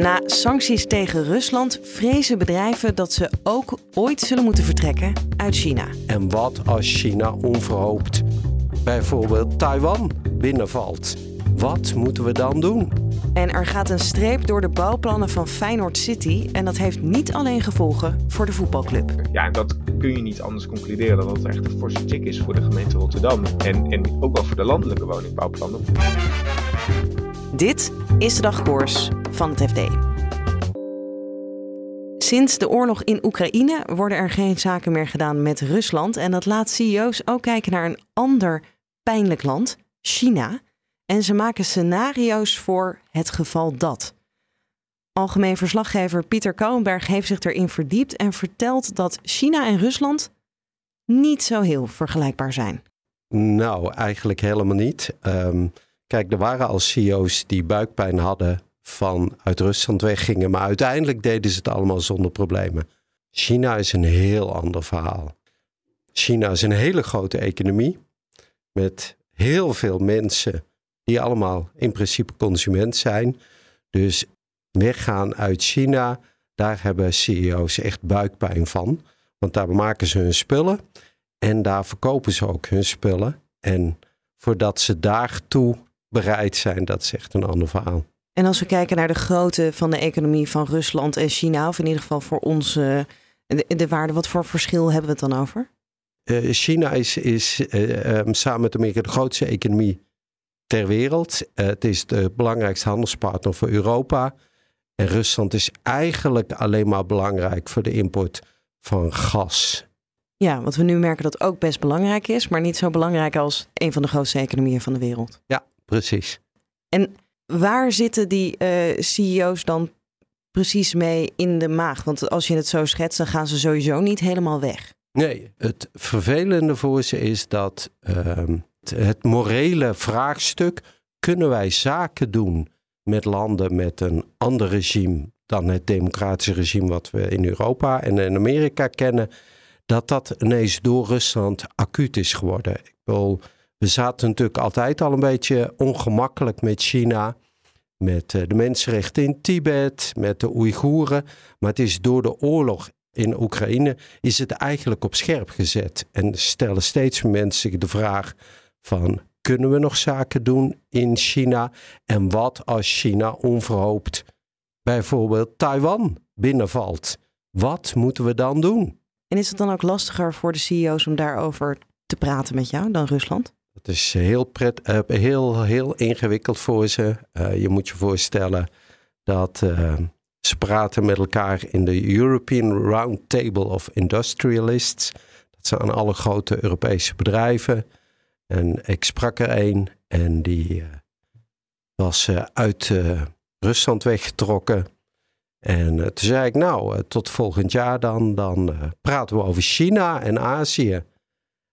Na sancties tegen Rusland vrezen bedrijven dat ze ook ooit zullen moeten vertrekken uit China. En wat als China onverhoopt bijvoorbeeld Taiwan binnenvalt? Wat moeten we dan doen? En er gaat een streep door de bouwplannen van Feyenoord City. En dat heeft niet alleen gevolgen voor de voetbalclub. Ja, en dat kun je niet anders concluderen dan dat het echt een forse tik is voor de gemeente Rotterdam. En, en ook wel voor de landelijke woningbouwplannen. Dit is de dagkoers van het FD. Sinds de oorlog in Oekraïne worden er geen zaken meer gedaan met Rusland. En dat laat CEO's ook kijken naar een ander pijnlijk land, China. En ze maken scenario's voor het geval dat. Algemeen verslaggever Pieter Kouwenberg heeft zich erin verdiept en vertelt dat China en Rusland niet zo heel vergelijkbaar zijn. Nou, eigenlijk helemaal niet. Ehm, kijk, er waren al CEO's die buikpijn hadden van uit Rusland weggingen, maar uiteindelijk deden ze het allemaal zonder problemen. China is een heel ander verhaal. China is een hele grote economie met heel veel mensen die allemaal in principe consument zijn. Dus weggaan uit China, daar hebben CEO's echt buikpijn van. Want daar maken ze hun spullen en daar verkopen ze ook hun spullen. En voordat ze daartoe bereid zijn, dat is echt een ander verhaal. En als we kijken naar de grootte van de economie van Rusland en China, of in ieder geval voor ons de, de waarde, wat voor verschil hebben we het dan over? Uh, China is, is uh, um, samen met Amerika de grootste economie ter wereld. Uh, het is de belangrijkste handelspartner voor Europa. En Rusland is eigenlijk alleen maar belangrijk voor de import van gas. Ja, want we nu merken dat ook best belangrijk is, maar niet zo belangrijk als een van de grootste economieën van de wereld. Ja, precies. En waar zitten die uh, CEO's dan precies mee in de maag? Want als je het zo schetst, dan gaan ze sowieso niet helemaal weg. Nee, het vervelende voor ze is dat uh, het morele vraagstuk: kunnen wij zaken doen met landen met een ander regime dan het democratische regime wat we in Europa en in Amerika kennen? Dat dat ineens door Rusland acuut is geworden. Ik bedoel, we zaten natuurlijk altijd al een beetje ongemakkelijk met China. Met eh, de mensenrechten in Tibet, met de Oeigoeren. Maar het is door de oorlog in Oekraïne is het eigenlijk op scherp gezet. En stellen steeds meer mensen de vraag van kunnen we nog zaken doen in China? En wat als China onverhoopt bijvoorbeeld Taiwan binnenvalt? Wat moeten we dan doen? En is het dan ook lastiger voor de CEO's om daarover te praten met jou dan Rusland? Het is heel, pret, uh, heel, heel ingewikkeld voor ze. Uh, je moet je voorstellen dat uh, ze praten met elkaar in de European Roundtable of Industrialists. Dat zijn alle grote Europese bedrijven. En ik sprak er een en die was uit Rusland weggetrokken. En toen zei ik, nou, tot volgend jaar dan, dan praten we over China en Azië.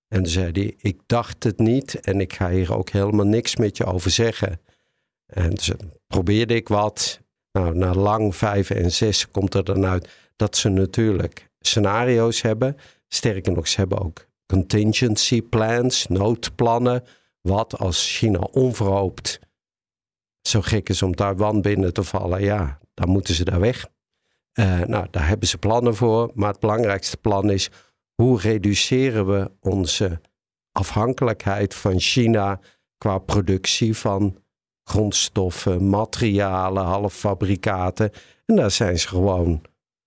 En toen zei hij, ik dacht het niet en ik ga hier ook helemaal niks met je over zeggen. En dus probeerde ik wat. Nou, na lang vijf en zes komt er dan uit dat ze natuurlijk scenario's hebben. Sterker nog, ze hebben ook contingency plans, noodplannen. Wat als China onverhoopt zo gek is om Taiwan binnen te vallen, ja, dan moeten ze daar weg. Uh, nou, daar hebben ze plannen voor. Maar het belangrijkste plan is hoe reduceren we onze afhankelijkheid van China qua productie van grondstoffen, materialen, halffabrikaten. En daar zijn ze gewoon,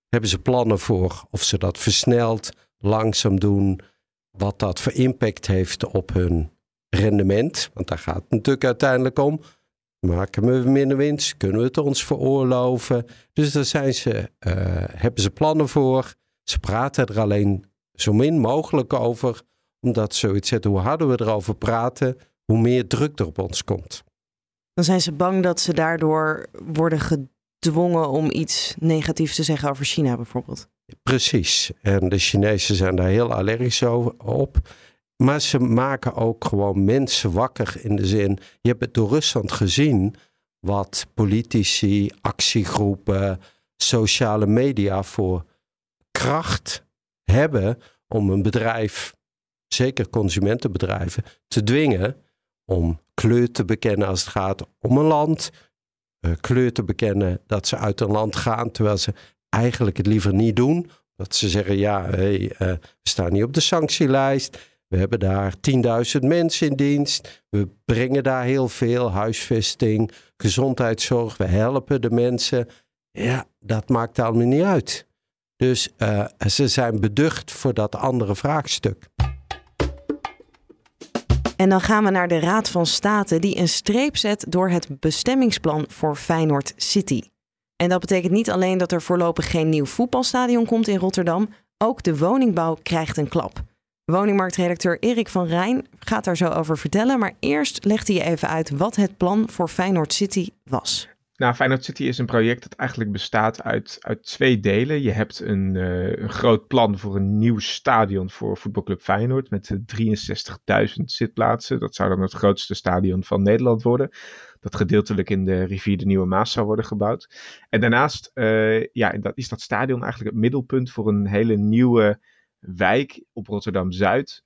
hebben ze plannen voor of ze dat versneld, langzaam doen, wat dat voor impact heeft op hun rendement. Want daar gaat het natuurlijk uiteindelijk om. Maken we minder winst? Kunnen we het ons veroorloven? Dus daar zijn ze, uh, hebben ze plannen voor. Ze praten er alleen zo min mogelijk over, omdat zoiets zegt, hoe harder we erover praten, hoe meer druk er op ons komt. Dan zijn ze bang dat ze daardoor worden gedwongen om iets negatiefs te zeggen over China bijvoorbeeld. Precies. En de Chinezen zijn daar heel allergisch op. Maar ze maken ook gewoon mensen wakker in de zin. Je hebt het door Rusland gezien wat politici, actiegroepen, sociale media voor kracht hebben om een bedrijf, zeker consumentenbedrijven, te dwingen om kleur te bekennen als het gaat om een land. Uh, kleur te bekennen dat ze uit een land gaan terwijl ze eigenlijk het liever niet doen. Dat ze zeggen, ja, hey, uh, we staan niet op de sanctielijst. We hebben daar 10.000 mensen in dienst. We brengen daar heel veel huisvesting, gezondheidszorg. We helpen de mensen. Ja, dat maakt allemaal niet uit. Dus uh, ze zijn beducht voor dat andere vraagstuk. En dan gaan we naar de Raad van State, die een streep zet door het bestemmingsplan voor Feyenoord City. En dat betekent niet alleen dat er voorlopig geen nieuw voetbalstadion komt in Rotterdam, ook de woningbouw krijgt een klap. Woningmarktredacteur Erik van Rijn gaat daar zo over vertellen. Maar eerst legt hij je even uit wat het plan voor Feyenoord City was. Nou, Feyenoord City is een project dat eigenlijk bestaat uit, uit twee delen. Je hebt een, een groot plan voor een nieuw stadion voor voetbalclub Feyenoord met 63.000 zitplaatsen. Dat zou dan het grootste stadion van Nederland worden. Dat gedeeltelijk in de rivier de Nieuwe Maas zou worden gebouwd. En daarnaast uh, ja, dat is dat stadion eigenlijk het middelpunt voor een hele nieuwe wijk op Rotterdam-Zuid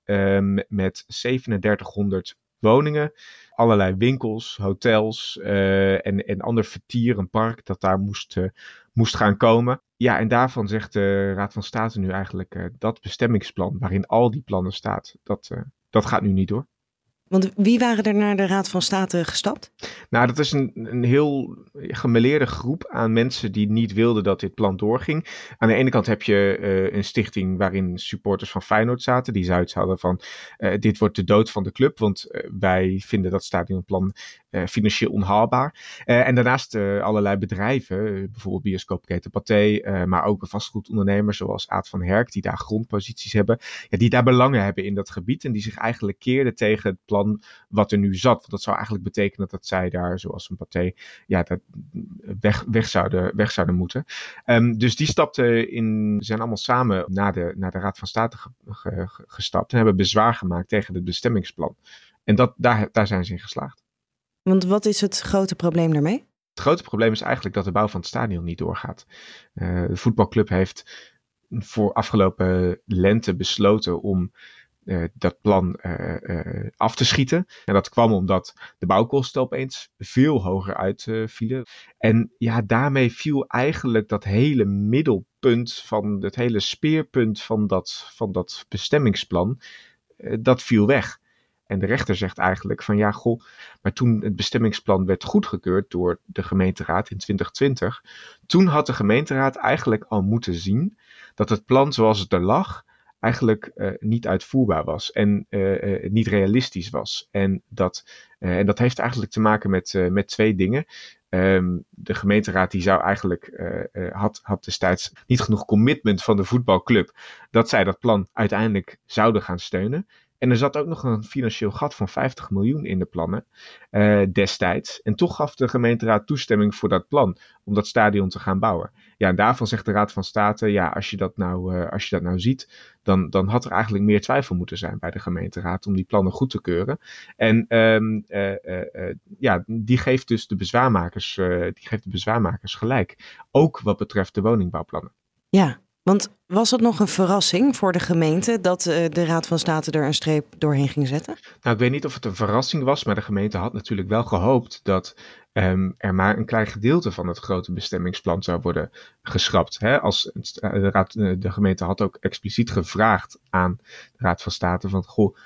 met 3700 woningen. Allerlei winkels, hotels uh, en, en ander vertier, een park dat daar moest, uh, moest gaan komen. Ja, en daarvan zegt de Raad van State nu eigenlijk dat bestemmingsplan, waarin al die plannen staat, dat, dat gaat nu niet door. Want wie waren er naar de Raad van State gestapt? Nou, dat is een, een heel gemeleerde groep aan mensen die niet wilden dat dit plan doorging. Aan de ene kant heb je uh, een stichting waarin supporters van Feyenoord zaten. Die zoiets hadden van, uh, dit wordt de dood van de club, want uh, wij vinden dat stadionplan financieel onhaalbaar. en daarnaast allerlei bedrijven, bijvoorbeeld bioscoopketen Pathé, maar ook vastgoedondernemers zoals Aad van Herk, die daar grondposities hebben. Ja, die daar belangen hebben in dat gebied en die zich eigenlijk keerden tegen het plan wat er nu zat. Want dat zou eigenlijk betekenen dat zij daar, zoals een paté, ja, dat weg, weg, zouden, weg zouden moeten. Um, dus die stapten in, zijn allemaal samen naar de, naar de Raad van State ge, ge, gestapt en hebben bezwaar gemaakt tegen het bestemmingsplan. En dat, daar, daar zijn ze in geslaagd. Want wat is het grote probleem daarmee? Het grote probleem is eigenlijk dat de bouw van het stadion niet doorgaat. Uh, de voetbalclub heeft voor afgelopen lente besloten om uh, dat plan uh, uh, af te schieten. En dat kwam omdat de bouwkosten opeens veel hoger uitvielen. en ja, daarmee viel eigenlijk dat hele middelpunt van het hele speerpunt van dat, van dat bestemmingsplan, dat viel weg. En de rechter zegt eigenlijk van ja, goh, maar toen het bestemmingsplan werd goedgekeurd door de gemeenteraad in 2020, toen had de gemeenteraad eigenlijk al moeten zien dat het plan zoals het er lag, eigenlijk uh, niet uitvoerbaar was en uh, uh, niet realistisch was. En dat, en dat heeft eigenlijk te maken met, met twee dingen. Um, de gemeenteraad die zou eigenlijk, had, had destijds niet genoeg commitment van de voetbalclub dat zij dat plan uiteindelijk zouden gaan steunen. En er zat ook nog een financieel gat van 50 miljoen in de plannen uh, destijds. En toch gaf de gemeenteraad toestemming voor dat plan om dat stadion te gaan bouwen. Ja, en daarvan zegt de Raad van State, ja, als je dat nou, uh, als je dat nou ziet, dan, dan had er eigenlijk meer twijfel moeten zijn bij de gemeenteraad om die plannen goed te keuren. En um, uh, ja, die geeft dus de bezwaarmakers, die geeft de bezwaarmakers gelijk. Ook wat betreft de woningbouwplannen. Ja, want was het nog een verrassing voor de gemeente dat uh, de Raad van State er een streep doorheen ging zetten? Nou, ik weet niet of het een verrassing was, maar de gemeente had natuurlijk wel gehoopt dat um, er maar een klein gedeelte van het grote bestemmingsplan zou worden geschrapt. Hè? Als de, raad, de gemeente had ook expliciet gevraagd aan de Raad van State van, goh,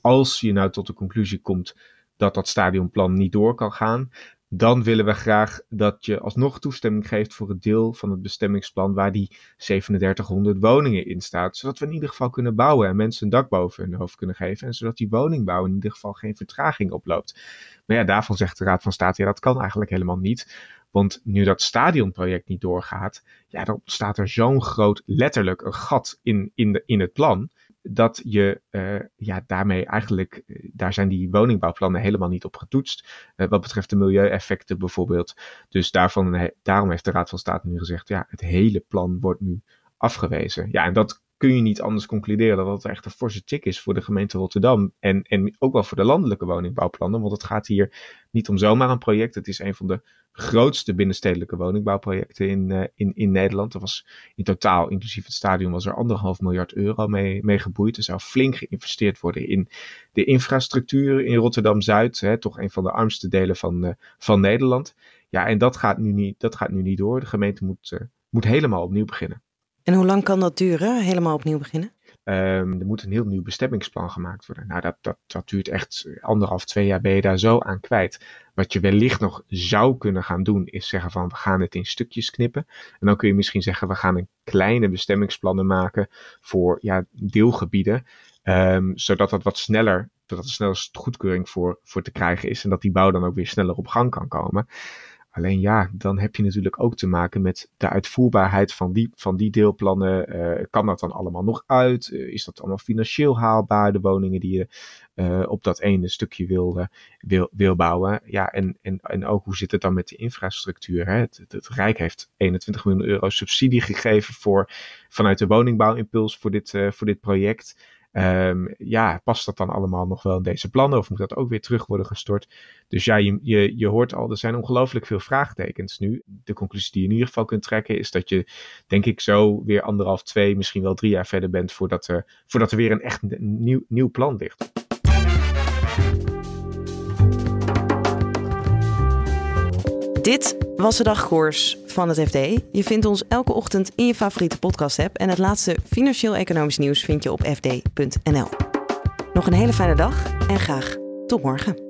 als je nou tot de conclusie komt dat dat stadionplan niet door kan gaan, dan willen we graag dat je alsnog toestemming geeft voor het deel van het bestemmingsplan waar die 3700 woningen in staat. Zodat we in ieder geval kunnen bouwen en mensen een dak boven hun hoofd kunnen geven. En zodat die woningbouw in ieder geval geen vertraging oploopt. Maar ja, daarvan zegt de Raad van State, ja dat kan eigenlijk helemaal niet. Want nu dat stadionproject niet doorgaat, ja, dan staat er zo'n groot, letterlijk een gat in, in, de, in het plan dat je uh, ja, daarmee eigenlijk, daar zijn die woningbouwplannen helemaal niet op getoetst. Uh, wat betreft de milieueffecten bijvoorbeeld. Dus daarvan, daarom heeft de Raad van State nu gezegd, ja, het hele plan wordt nu afgewezen. Ja, en dat kun je niet anders concluderen dat het echt een forse tik is voor de gemeente Rotterdam. En, en ook wel voor de landelijke woningbouwplannen. Want het gaat hier niet om zomaar een project. Het is een van de grootste binnenstedelijke woningbouwprojecten in, uh, in, in Nederland. Er was in totaal, inclusief het stadion, was er anderhalf miljard euro mee, mee geboeid. Er zou flink geïnvesteerd worden in de infrastructuur in Rotterdam-Zuid. Toch een van de armste delen van, uh, van Nederland. Ja, en dat gaat nu niet, dat gaat nu niet door. De gemeente moet, uh, moet helemaal opnieuw beginnen. En hoe lang kan dat duren, helemaal opnieuw beginnen? Um, er moet een heel nieuw bestemmingsplan gemaakt worden. Nou, dat, dat, dat duurt echt anderhalf, twee jaar ben je daar zo aan kwijt. Wat je wellicht nog zou kunnen gaan doen, is zeggen van we gaan het in stukjes knippen. En dan kun je misschien zeggen we gaan een kleine bestemmingsplannen maken voor ja, deelgebieden. Um, zodat dat wat sneller, dat er sneller goedkeuring voor, voor te krijgen is. En dat die bouw dan ook weer sneller op gang kan komen. Alleen ja, dan heb je natuurlijk ook te maken met de uitvoerbaarheid van die, van die deelplannen. Uh, kan dat dan allemaal nog uit? Uh, is dat allemaal financieel haalbaar, de woningen die je uh, op dat ene stukje wil, wil, wil bouwen? Ja, en, en, en ook hoe zit het dan met de infrastructuur? Hè? Het, het, het Rijk heeft 21 miljoen euro subsidie gegeven voor, vanuit de woningbouwimpuls voor dit, voor dit project. Um, ja, past dat dan allemaal nog wel in deze plannen of moet dat ook weer terug worden gestort? Dus ja, je, je, hoort al, er zijn ongelooflijk veel vraagtekens nu. De conclusie die je in ieder geval kunt trekken is dat je, denk ik, zo weer anderhalf, twee, misschien wel drie jaar verder bent voordat er, voordat er weer een echt nieuw, nieuw plan ligt. Dit was de dagkoers van het FD. Je vindt ons elke ochtend in je favoriete podcast-app. En het laatste financieel-economisch nieuws vind je op fd.nl. Nog een hele fijne dag en graag tot morgen.